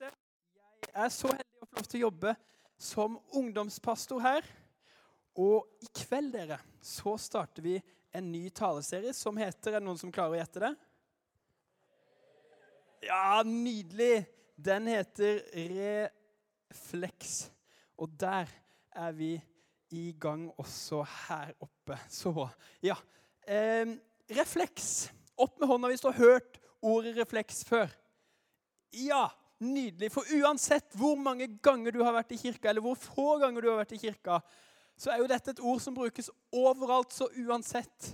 Jeg er så heldig å få lov til å jobbe som ungdomspastor her. Og i kveld, dere, så starter vi en ny taleserie som heter Er det noen som klarer å gjette det? Ja, nydelig! Den heter Refleks. Og der er vi i gang også her oppe. Så ja. Eh, refleks. Opp med hånda hvis du har hørt ordet refleks før. Ja, nydelig. For uansett hvor mange ganger du har vært i kirka, eller hvor få ganger du har vært i kirka, så er jo dette et ord som brukes overalt, så uansett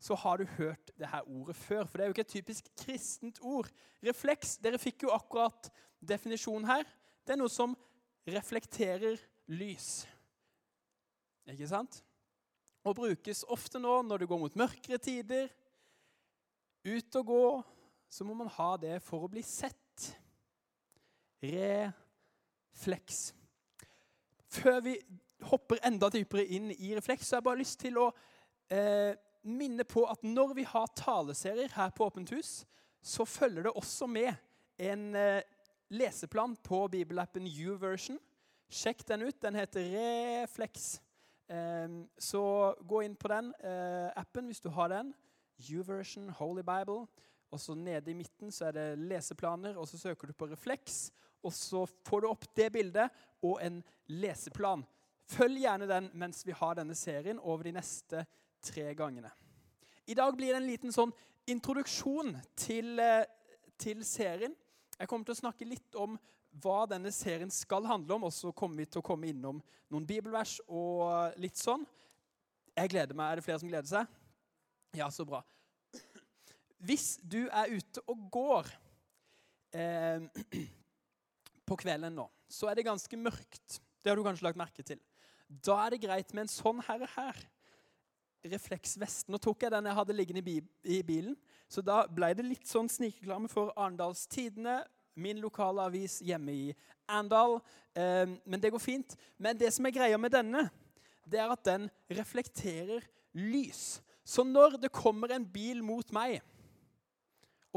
så har du hørt det her ordet før. For det er jo ikke et typisk kristent ord. Refleks, dere fikk jo akkurat definisjonen her. Det er noe som reflekterer lys. Ikke sant? Og brukes ofte nå når det går mot mørkere tider. Ut og gå, så må man ha det for å bli sett. Refleks. Før vi hopper enda dypere inn i refleks, så har jeg bare lyst til å eh, minne på at når vi har taleserier her på Åpent hus, så følger det også med en eh, leseplan på bibelappen YouVersion. Sjekk den ut. Den heter Refleks. Eh, så gå inn på den eh, appen hvis du har den. YouVersion, Holy Bible. Og så Nede i midten så er det leseplaner, og så søker du på refleks. Og så får du opp det bildet og en leseplan. Følg gjerne den mens vi har denne serien over de neste tre gangene. I dag blir det en liten sånn introduksjon til, eh, til serien. Jeg kommer til å snakke litt om hva denne serien skal handle om, og så kommer vi til å komme innom noen bibelvers og litt sånn. Jeg gleder meg. Er det flere som gleder seg? Ja, så bra. Hvis du er ute og går eh, på kvelden nå, så er det ganske mørkt. Det har du kanskje lagt merke til. Da er det greit med en sånn herre her. Refleksvest. Nå tok jeg den jeg hadde liggende i bilen, så da ble det litt sånn snikreklame for Arendals Tidende, min lokale avis hjemme i Arendal. Eh, men det går fint. Men det som er greia med denne, det er at den reflekterer lys. Så når det kommer en bil mot meg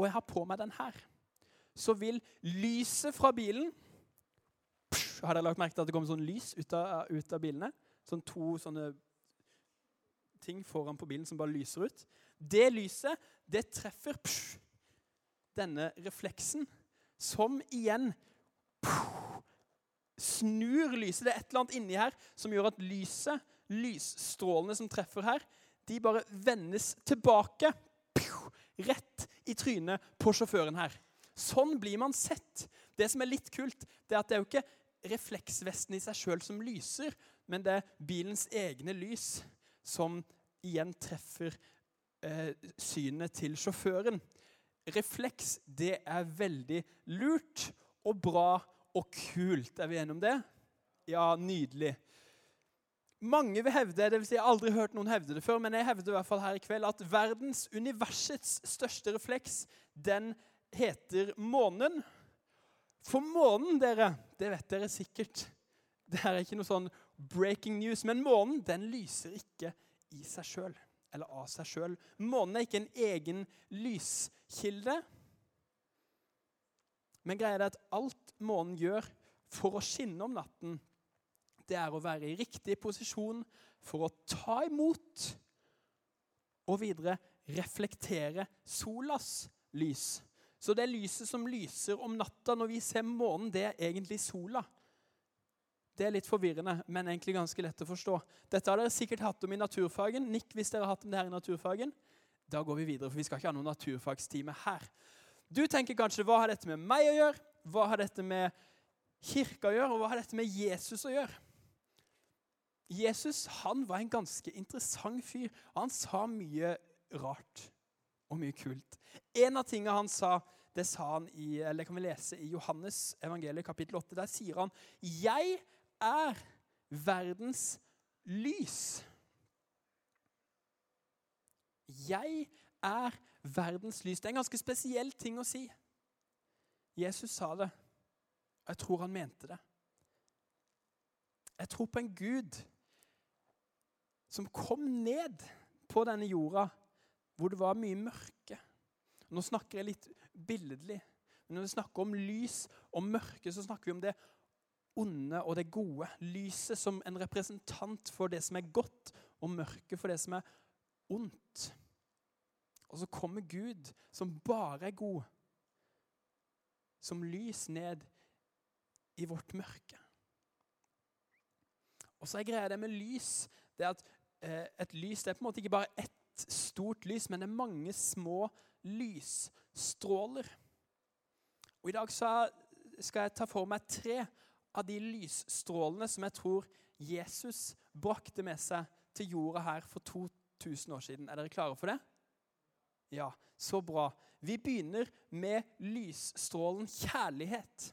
og jeg har på meg den her, så vil lyset fra bilen Har dere lagt merke til at det kommer sånn lys ut av, ut av bilene? Sånn to sånne ting foran på bilen som bare lyser ut. Det lyset, det treffer psh, denne refleksen, som igjen psh, snur lyset. Det er et eller annet inni her som gjør at lyset, lysstrålene som treffer her, de bare vendes tilbake rett i trynet på sjåføren her. Sånn blir man sett. Det som er litt kult, det er at det er jo ikke refleksvesten i seg sjøl som lyser, men det er bilens egne lys som igjen treffer eh, synet til sjåføren. Refleks, det er veldig lurt og bra og kult. Er vi enige om det? Ja, nydelig. Mange vil hevde det vil si jeg har aldri hørt noen hevde det før, men jeg hevder i hvert fall her i kveld at verdens, universets største refleks, den heter månen. For månen, dere, det vet dere sikkert Det er ikke noe sånn breaking news, men månen den lyser ikke i seg sjøl. Eller av seg sjøl. Månen er ikke en egen lyskilde. Men greia er at alt månen gjør for å skinne om natten, det er å være i riktig posisjon for å ta imot og videre reflektere solas lys. Så det lyset som lyser om natta når vi ser månen, det er egentlig sola. Det er litt forvirrende, men egentlig ganske lett å forstå. Dette har dere sikkert hatt om i naturfagen. Nikk hvis dere har hatt om det her i naturfagen. Da går vi videre, for vi skal ikke ha noen naturfagstime her. Du tenker kanskje hva har dette med meg å gjøre? Hva har dette med kirka å gjøre? Og hva har dette med Jesus å gjøre? Jesus han var en ganske interessant fyr. Han sa mye rart og mye kult. En av tingene han sa, det sa han i, eller kan vi lese i Johannes evangeliet kapittel 8. Der sier han 'Jeg er verdens lys'. Jeg er verdens lys. Det er en ganske spesiell ting å si. Jesus sa det. Jeg tror han mente det. Jeg tror på en Gud som kom ned på denne jorda hvor det var mye mørke. Nå snakker jeg litt billedlig. Men når vi snakker om lys og mørke, så snakker vi om det onde og det gode. Lyset som en representant for det som er godt, og mørket for det som er ondt. Og så kommer Gud, som bare er god, som lys ned i vårt mørke. Og så er greia det med lys det at eh, et lys det er på en måte ikke bare ett stort lys, men det er mange små lysstråler. Og I dag skal jeg ta for meg tre av de lysstrålene som jeg tror Jesus brakte med seg til jorda her for 2000 år siden. Er dere klare for det? Ja, så bra. Vi begynner med lysstrålen kjærlighet.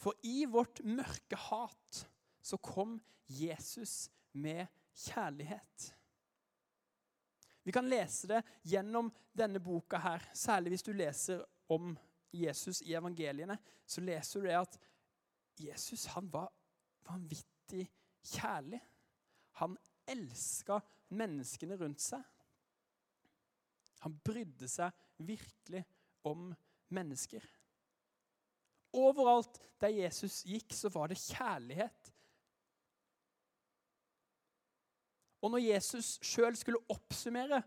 For i vårt mørke hat så kom Jesus med kjærlighet. Vi kan lese det gjennom denne boka her, særlig hvis du leser om Jesus i evangeliene. Så leser du det at Jesus han var vanvittig kjærlig. Han elska menneskene rundt seg. Han brydde seg virkelig om mennesker. Overalt der Jesus gikk, så var det kjærlighet. Og når Jesus sjøl skulle oppsummere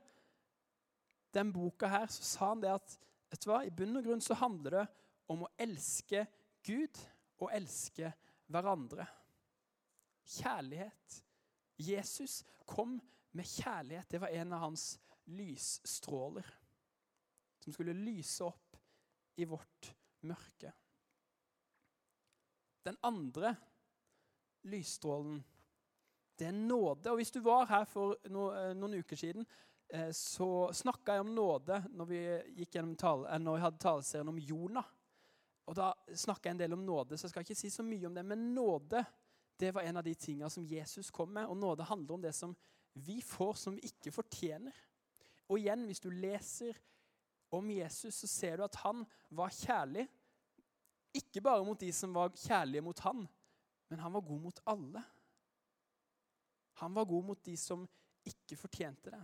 den boka her, så sa han det at vet du hva, i bunn og grunn så handler det om å elske Gud og elske hverandre. Kjærlighet. Jesus kom med kjærlighet. Det var en av hans lysstråler som skulle lyse opp i vårt mørke. Den andre lysstrålen, det er nåde. Og Hvis du var her for eh, noen uker siden, eh, så snakka jeg om nåde når vi, gikk tale, eh, når jeg hadde taleserien om Jonah. Og Da snakka jeg en del om nåde, så jeg skal ikke si så mye om det. Men nåde det var en av de tinga som Jesus kom med. Og nåde handler om det som vi får som vi ikke fortjener. Og igjen, hvis du leser om Jesus, så ser du at han var kjærlig. Ikke bare mot de som var kjærlige mot han, men han var god mot alle. Han var god mot de som ikke fortjente det.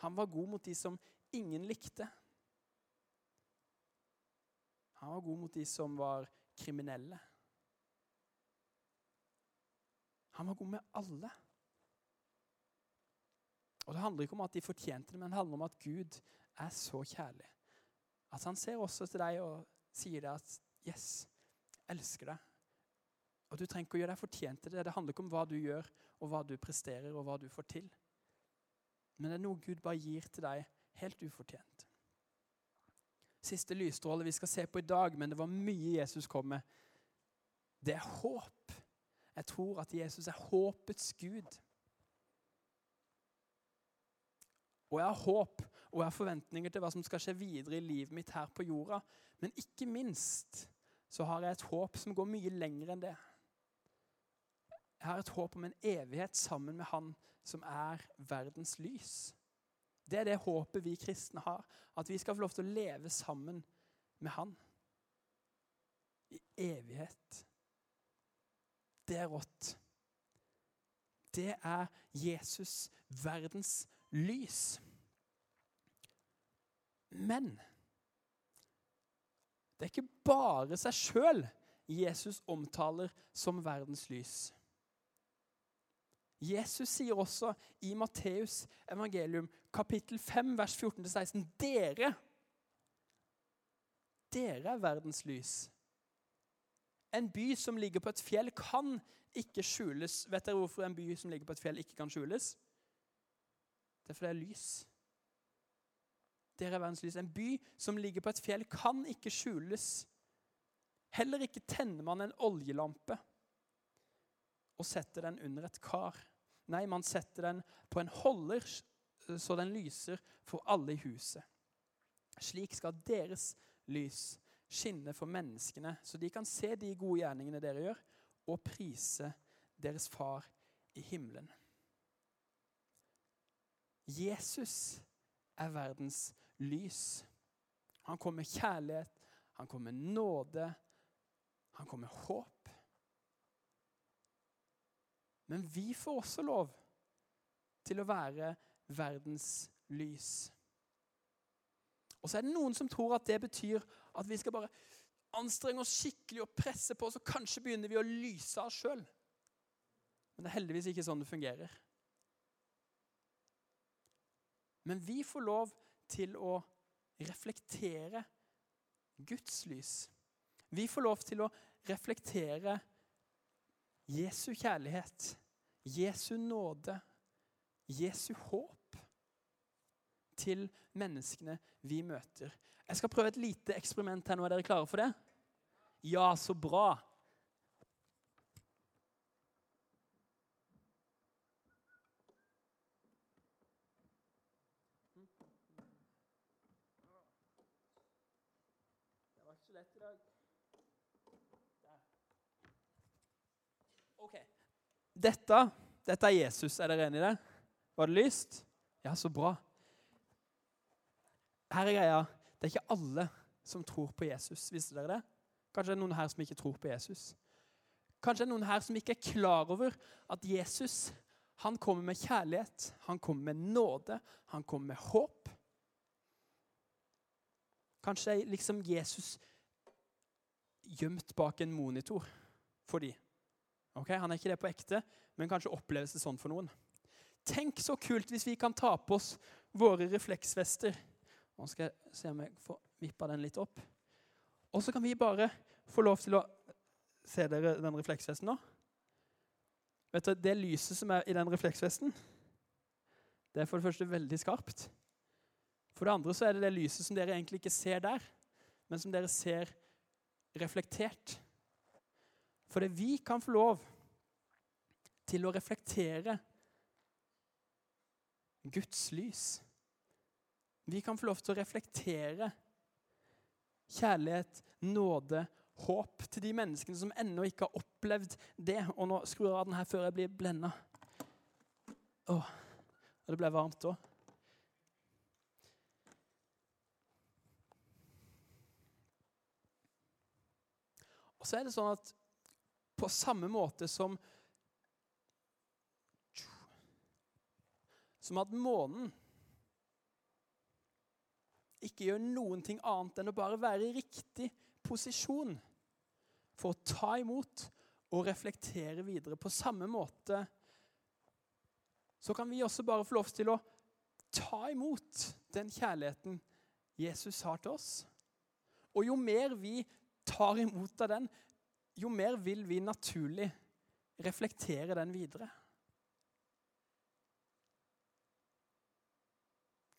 Han var god mot de som ingen likte. Han var god mot de som var kriminelle. Han var god med alle. Og Det handler ikke om at de fortjente det, men det handler om at Gud er så kjærlig. At han ser også til deg og sier det at Yes, elsker deg. Og Du trenger ikke å gjøre deg fortjent til det. Det handler ikke om hva du gjør, og hva du presterer, og hva du får til. Men det er noe Gud bare gir til deg helt ufortjent. Siste lysstråle vi skal se på i dag, men det var mye Jesus kom med. Det er håp. Jeg tror at Jesus er håpets Gud. Og jeg har håp og jeg har forventninger til hva som skal skje videre i livet mitt her på jorda. Men ikke minst så har jeg et håp som går mye lenger enn det. Jeg har et håp om en evighet sammen med Han som er verdens lys. Det er det håpet vi kristne har. At vi skal få lov til å leve sammen med Han. I evighet. Det er rått. Det er Jesus, verdens lys. Men det er ikke bare seg sjøl Jesus omtaler som verdens lys. Jesus sier også i Matteus evangelium kapittel 5 vers 14-16 Dere Dere er verdens lys. En by som ligger på et fjell, kan ikke skjules. Vet dere hvorfor en by som ligger på et fjell, ikke kan skjules? Det er fordi det er lys. Dere er verdens lys. En by som ligger på et fjell, kan ikke skjules. Heller ikke tenner man en oljelampe og setter den under et kar. Nei, man setter den på en holder så den lyser for alle i huset. Slik skal deres lys skinne for menneskene, så de kan se de gode gjerningene dere gjør, og prise deres far i himmelen. Jesus er verdens lys. Han kom med kjærlighet, han kom med nåde, han kom med håp. Men vi får også lov til å være verdens lys. Og så er det noen som tror at det betyr at vi skal bare anstrenge oss skikkelig og presse på, så kanskje begynner vi å lyse av sjøl. Men det er heldigvis ikke sånn det fungerer. Men vi får lov til å reflektere Guds lys. Vi får lov til å reflektere Jesu kjærlighet, Jesu nåde, Jesu håp til menneskene vi møter. Jeg skal prøve et lite eksperiment her nå. Er dere klare for det? Ja, så bra. Det Dette, dette er Jesus. Er dere enig i det? Var det lyst? Ja, så bra. Her er greia. Det er ikke alle som tror på Jesus. Visste dere det? Kanskje det er noen her som ikke tror på Jesus. Kanskje det er noen her som ikke er klar over at Jesus han kommer med kjærlighet, han kommer med nåde, han kommer med håp. Kanskje er liksom Jesus gjemt bak en monitor for dem. Okay, han er ikke det på ekte, men kanskje oppleves det sånn for noen. Tenk så kult hvis vi kan ta på oss våre refleksvester. Nå skal jeg se om jeg får vippa den litt opp. Og så kan vi bare få lov til å Se dere den refleksvesten nå? Vet du, Det lyset som er i den refleksvesten, det er for det første veldig skarpt. For det andre så er det det lyset som dere egentlig ikke ser der, men som dere ser reflektert. For det vi kan få lov til å reflektere Guds lys. Vi kan få lov til å reflektere kjærlighet, nåde, håp til de menneskene som ennå ikke har opplevd det. Og nå skrur jeg av den her før jeg blir blenda. Åh, og det ble varmt òg. Og så er det sånn at på samme måte som Som at månen ikke gjør noen ting annet enn å bare være i riktig posisjon for å ta imot og reflektere videre. På samme måte så kan vi også bare få lov til å ta imot den kjærligheten Jesus har til oss. Og jo mer vi tar imot av den, jo mer vil vi naturlig reflektere den videre.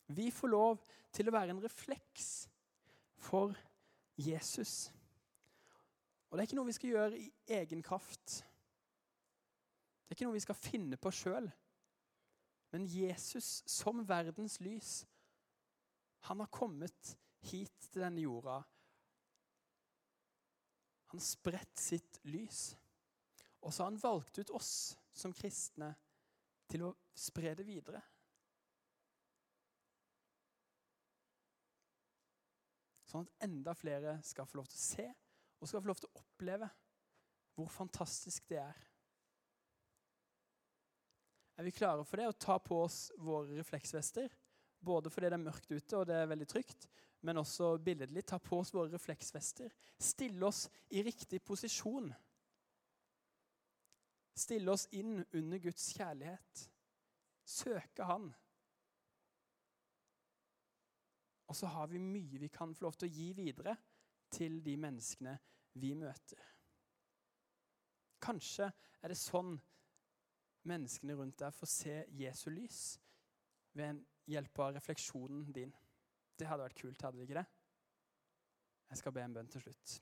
Vi får lov til å være en refleks for Jesus. Og Det er ikke noe vi skal gjøre i egen kraft. Det er ikke noe vi skal finne på sjøl. Men Jesus som verdens lys, han har kommet hit til denne jorda. Han spredt sitt lys. Og så har han valgt ut oss som kristne til å spre det videre. Sånn at enda flere skal få lov til å se og skal få lov til å oppleve hvor fantastisk det er. Er vi klare for det å ta på oss våre refleksvester? Både fordi det er mørkt ute og det er veldig trygt, men også billedlig. Ta på oss våre refleksvester. Stille oss i riktig posisjon. Stille oss inn under Guds kjærlighet. Søke Han. Og så har vi mye vi kan få lov til å gi videre til de menneskene vi møter. Kanskje er det sånn menneskene rundt deg får se Jesu lys ved hjelp av refleksjonen din. Det hadde vært kult, hadde det ikke det? Jeg skal be en bønn til slutt.